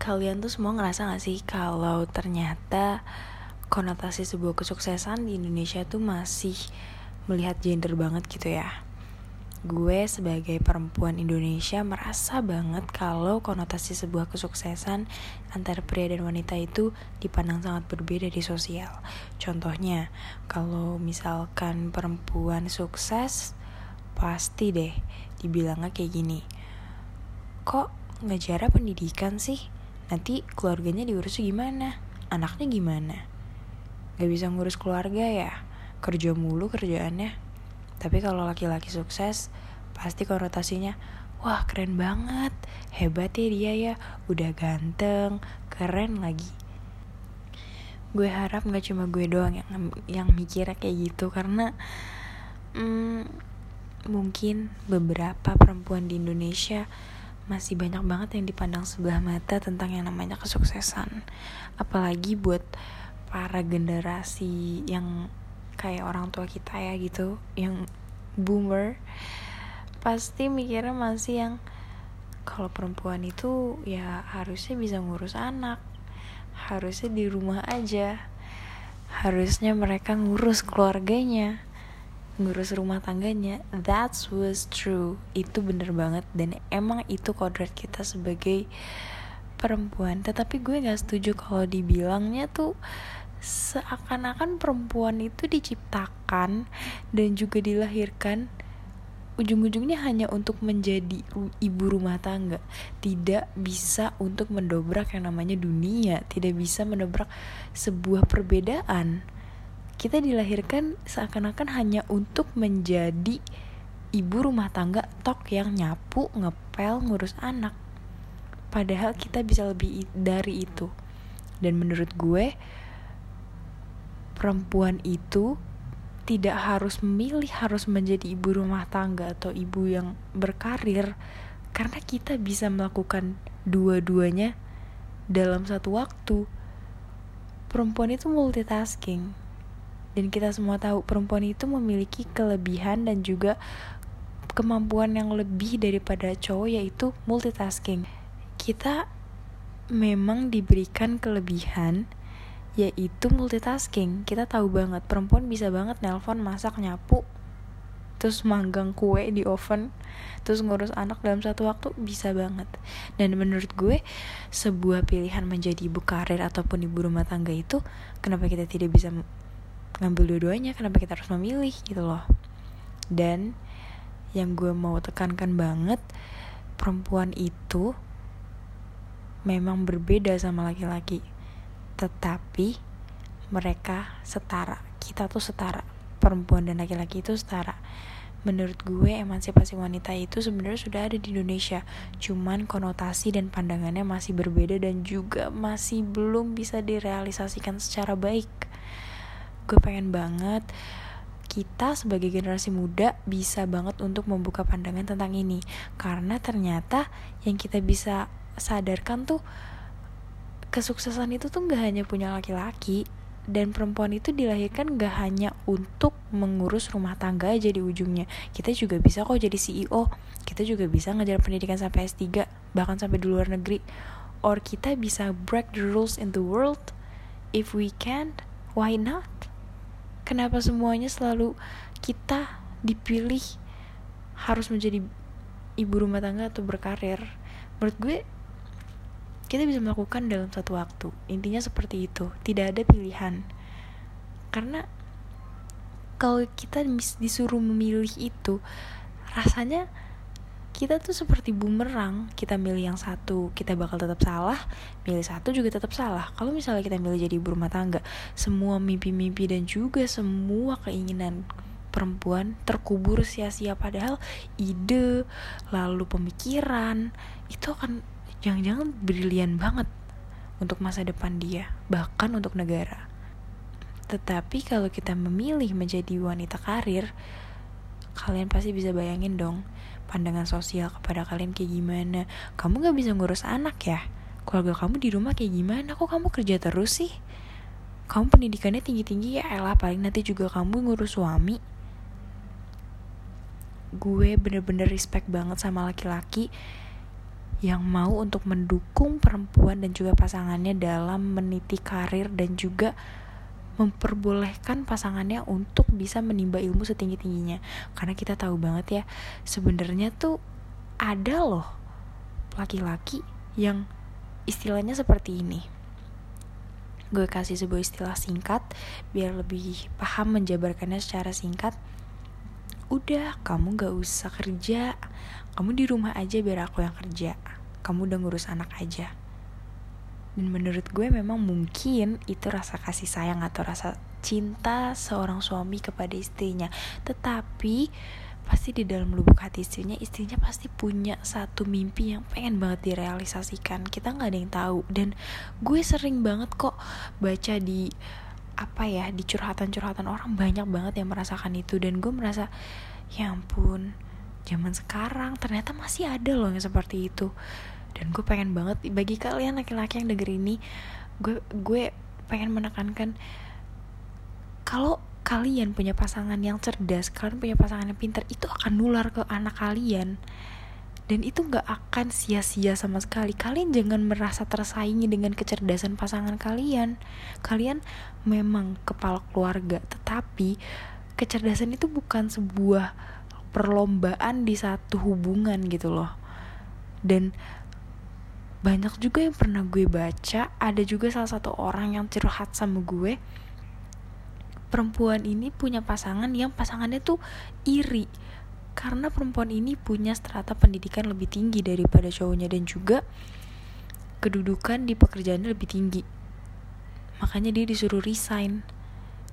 kalian tuh semua ngerasa gak sih kalau ternyata konotasi sebuah kesuksesan di Indonesia tuh masih melihat gender banget gitu ya? Gue sebagai perempuan Indonesia merasa banget kalau konotasi sebuah kesuksesan antara pria dan wanita itu dipandang sangat berbeda di sosial. Contohnya, kalau misalkan perempuan sukses, pasti deh dibilangnya kayak gini. Kok ngejarah pendidikan sih? Nanti keluarganya diurus gimana? Anaknya gimana? Gak bisa ngurus keluarga ya? Kerja mulu kerjaannya. Tapi kalau laki-laki sukses pasti konotasinya wah keren banget. Hebat ya dia ya. Udah ganteng keren lagi. Gue harap nggak cuma gue doang yang yang mikirnya kayak gitu karena hmm, mungkin beberapa perempuan di Indonesia masih banyak banget yang dipandang sebelah mata tentang yang namanya kesuksesan. Apalagi buat para generasi yang kayak orang tua kita ya gitu yang boomer pasti mikirnya masih yang kalau perempuan itu ya harusnya bisa ngurus anak harusnya di rumah aja harusnya mereka ngurus keluarganya ngurus rumah tangganya. That was true. Itu bener banget. Dan emang itu kodrat kita sebagai perempuan. Tetapi gue nggak setuju kalau dibilangnya tuh seakan-akan perempuan itu diciptakan dan juga dilahirkan ujung-ujungnya hanya untuk menjadi ibu rumah tangga. Tidak bisa untuk mendobrak yang namanya dunia. Tidak bisa mendobrak sebuah perbedaan kita dilahirkan seakan-akan hanya untuk menjadi ibu rumah tangga tok yang nyapu, ngepel, ngurus anak. Padahal kita bisa lebih dari itu. Dan menurut gue, perempuan itu tidak harus memilih harus menjadi ibu rumah tangga atau ibu yang berkarir karena kita bisa melakukan dua-duanya dalam satu waktu. Perempuan itu multitasking dan kita semua tahu perempuan itu memiliki kelebihan dan juga kemampuan yang lebih daripada cowok yaitu multitasking. Kita memang diberikan kelebihan yaitu multitasking. Kita tahu banget perempuan bisa banget nelpon, masak, nyapu, terus manggang kue di oven, terus ngurus anak dalam satu waktu bisa banget. Dan menurut gue sebuah pilihan menjadi ibu karir ataupun ibu rumah tangga itu kenapa kita tidak bisa ngambil dua-duanya kenapa kita harus memilih gitu loh. Dan yang gue mau tekankan banget perempuan itu memang berbeda sama laki-laki. Tetapi mereka setara kita tuh setara. Perempuan dan laki-laki itu setara. Menurut gue emansipasi wanita itu sebenarnya sudah ada di Indonesia. Cuman konotasi dan pandangannya masih berbeda dan juga masih belum bisa direalisasikan secara baik gue pengen banget kita sebagai generasi muda bisa banget untuk membuka pandangan tentang ini. Karena ternyata yang kita bisa sadarkan tuh kesuksesan itu tuh gak hanya punya laki-laki dan perempuan itu dilahirkan gak hanya untuk mengurus rumah tangga aja di ujungnya. Kita juga bisa kok jadi CEO kita juga bisa ngajar pendidikan sampai S3 bahkan sampai di luar negeri. Or kita bisa break the rules in the world. If we can why not kenapa semuanya selalu kita dipilih harus menjadi ibu rumah tangga atau berkarir? Menurut gue kita bisa melakukan dalam satu waktu. Intinya seperti itu. Tidak ada pilihan. Karena kalau kita disuruh memilih itu rasanya kita tuh seperti bumerang. Kita milih yang satu kita bakal tetap salah. Milih satu juga tetap salah. Kalau misalnya kita milih jadi ibu rumah tangga semua mimpi-mimpi dan juga semua keinginan perempuan terkubur sia-sia. Padahal ide lalu pemikiran itu akan jangan-jangan brilian banget untuk masa depan dia bahkan untuk negara. Tetapi kalau kita memilih menjadi wanita karir kalian pasti bisa bayangin dong pandangan sosial kepada kalian kayak gimana? Kamu gak bisa ngurus anak ya? Keluarga kamu di rumah kayak gimana? Kok kamu kerja terus sih? Kamu pendidikannya tinggi-tinggi ya? Elah paling nanti juga kamu ngurus suami. Gue bener-bener respect banget sama laki-laki yang mau untuk mendukung perempuan dan juga pasangannya dalam meniti karir dan juga memperbolehkan pasangannya untuk bisa menimba ilmu setinggi-tingginya. Karena kita tahu banget ya sebenarnya tuh ada loh laki-laki yang istilahnya seperti ini. Gue kasih sebuah istilah singkat biar lebih paham menjabarkannya secara singkat. Udah kamu gak usah kerja. Kamu di rumah aja biar aku yang kerja. Kamu udah ngurus anak aja dan menurut gue memang mungkin itu rasa kasih sayang atau rasa cinta seorang suami kepada istrinya. Tetapi pasti di dalam lubuk hati istrinya istrinya pasti punya satu mimpi yang pengen banget direalisasikan. Kita nggak ada yang tahu. Dan gue sering banget kok baca di apa ya di curhatan-curhatan orang banyak banget yang merasakan itu. Dan gue merasa ya ampun zaman sekarang ternyata masih ada loh yang seperti itu dan gue pengen banget bagi kalian laki-laki yang denger ini gue gue pengen menekankan kalau kalian punya pasangan yang cerdas kalian punya pasangan yang pintar itu akan nular ke anak kalian. Dan itu gak akan sia-sia sama sekali. Kalian jangan merasa tersaingi dengan kecerdasan pasangan kalian. Kalian memang kepala keluarga tetapi kecerdasan itu bukan sebuah perlombaan di satu hubungan gitu loh. Dan banyak juga yang pernah gue baca. Ada juga salah satu orang yang curhat sama gue. Perempuan ini punya pasangan yang pasangannya tuh iri. Karena perempuan ini punya strata pendidikan lebih tinggi daripada cowoknya dan juga kedudukan di pekerjaannya lebih tinggi. Makanya dia disuruh resign.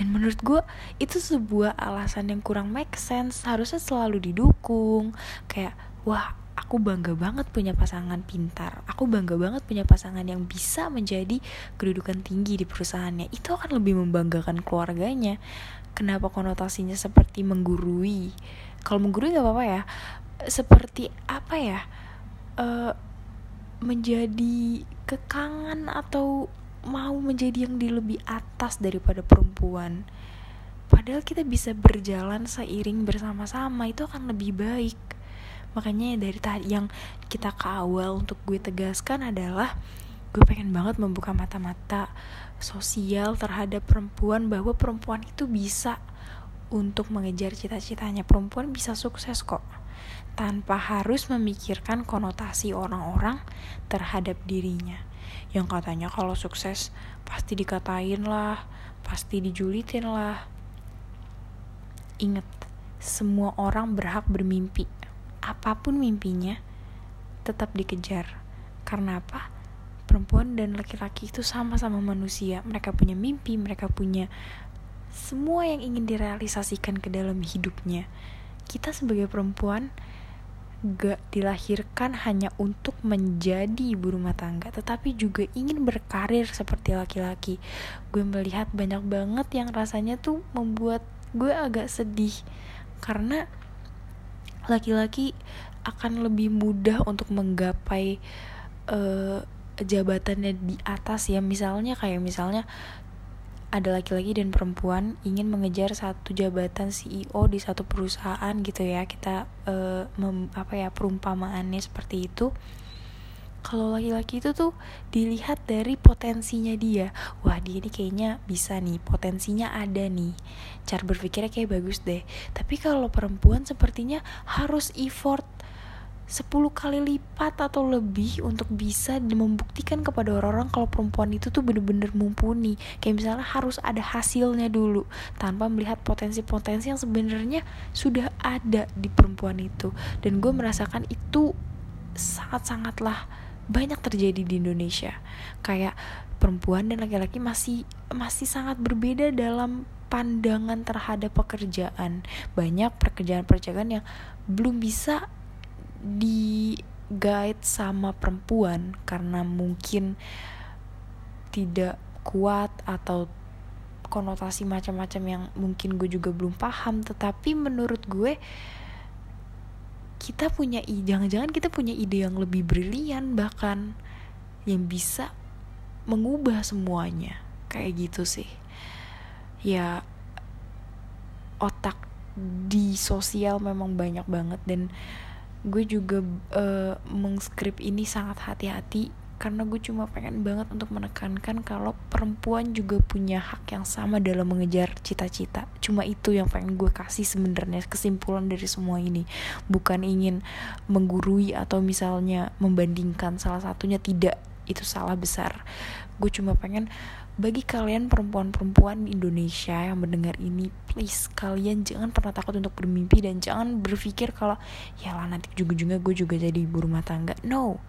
Dan menurut gue itu sebuah alasan yang kurang make sense. Harusnya selalu didukung. Kayak wah aku bangga banget punya pasangan pintar. Aku bangga banget punya pasangan yang bisa menjadi kedudukan tinggi di perusahaannya. Itu akan lebih membanggakan keluarganya. Kenapa konotasinya seperti menggurui? Kalau menggurui nggak apa-apa ya. Seperti apa ya? Uh, menjadi kekangan atau mau menjadi yang di lebih atas daripada perempuan. Padahal kita bisa berjalan seiring bersama-sama itu akan lebih baik makanya dari tadi yang kita kawal untuk gue tegaskan adalah gue pengen banget membuka mata-mata sosial terhadap perempuan bahwa perempuan itu bisa untuk mengejar cita-citanya. Perempuan bisa sukses kok tanpa harus memikirkan konotasi orang-orang terhadap dirinya. Yang katanya kalau sukses pasti dikatain lah pasti dijulitin lah. Inget semua orang berhak bermimpi apa pun mimpinya tetap dikejar. Karena apa? Perempuan dan laki-laki itu sama-sama manusia. Mereka punya mimpi, mereka punya semua yang ingin direalisasikan ke dalam hidupnya. Kita sebagai perempuan gak dilahirkan hanya untuk menjadi ibu rumah tangga, tetapi juga ingin berkarir seperti laki-laki. Gue melihat banyak banget yang rasanya tuh membuat gue agak sedih karena laki-laki akan lebih mudah untuk menggapai uh, jabatannya di atas ya. Misalnya kayak misalnya ada laki-laki dan perempuan ingin mengejar satu jabatan CEO di satu perusahaan gitu ya. Kita uh, mem, apa ya perumpamaannya seperti itu kalau laki-laki itu tuh dilihat dari potensinya dia. Wah dia ini kayaknya bisa nih potensinya ada nih. Cara berpikirnya kayak bagus deh. Tapi kalau perempuan sepertinya harus effort 10 kali lipat atau lebih untuk bisa membuktikan kepada orang-orang kalau perempuan itu tuh bener-bener mumpuni. Kayak misalnya harus ada hasilnya dulu tanpa melihat potensi-potensi yang sebenarnya sudah ada di perempuan itu. Dan gue merasakan itu sangat-sangatlah banyak terjadi di Indonesia. Kayak perempuan dan laki-laki masih masih sangat berbeda dalam pandangan terhadap pekerjaan. Banyak pekerjaan-pekerjaan yang belum bisa di guide sama perempuan karena mungkin tidak kuat atau konotasi macam-macam yang mungkin gue juga belum paham. Tetapi menurut gue kita punya jangan-jangan kita punya ide yang lebih brilian bahkan yang bisa mengubah semuanya. Kayak gitu sih. Ya otak di sosial memang banyak banget dan gue juga uh, mengskrip ini sangat hati-hati karena gue cuma pengen banget untuk menekankan kalau perempuan juga punya hak yang sama dalam mengejar cita-cita. Cuma itu yang pengen gue kasih sebenarnya kesimpulan dari semua ini. Bukan ingin menggurui atau misalnya membandingkan salah satunya tidak. Itu salah besar. Gue cuma pengen bagi kalian perempuan-perempuan di Indonesia yang mendengar ini please kalian jangan pernah takut untuk bermimpi dan jangan berpikir kalau ya lah nanti juga-juga gue juga jadi ibu rumah tangga. No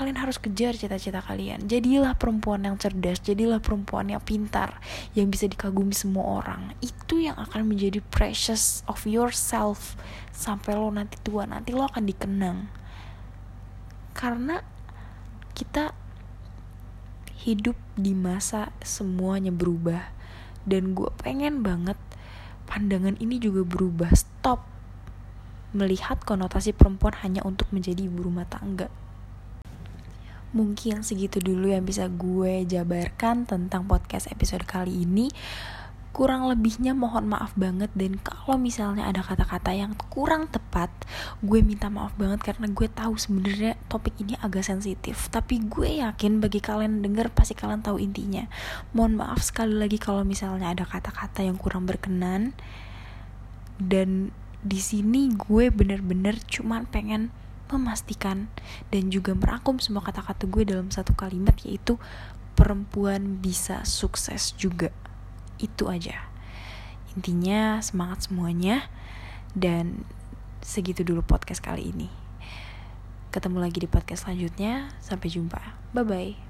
kalian harus kejar cita-cita kalian. Jadilah perempuan yang cerdas jadilah perempuan yang pintar yang bisa dikagumi semua orang. Itu yang akan menjadi precious of yourself sampai lo nanti tua. Nanti lo akan dikenang. Karena kita hidup di masa semuanya berubah. Dan gue pengen banget pandangan ini juga berubah. Stop melihat konotasi perempuan hanya untuk menjadi ibu rumah tangga mungkin segitu dulu yang bisa gue jabarkan tentang podcast episode kali ini. Kurang lebihnya mohon maaf banget dan kalau misalnya ada kata-kata yang kurang tepat gue minta maaf banget karena gue tahu sebenarnya topik ini agak sensitif. Tapi gue yakin bagi kalian denger pasti kalian tahu intinya. Mohon maaf sekali lagi kalau misalnya ada kata-kata yang kurang berkenan. Dan di sini gue bener-bener cuman pengen memastikan dan juga merangkum semua kata-kata gue dalam satu kalimat yaitu perempuan bisa sukses juga. Itu aja. Intinya semangat semuanya dan segitu dulu podcast kali ini. Ketemu lagi di podcast selanjutnya. Sampai jumpa. Bye bye.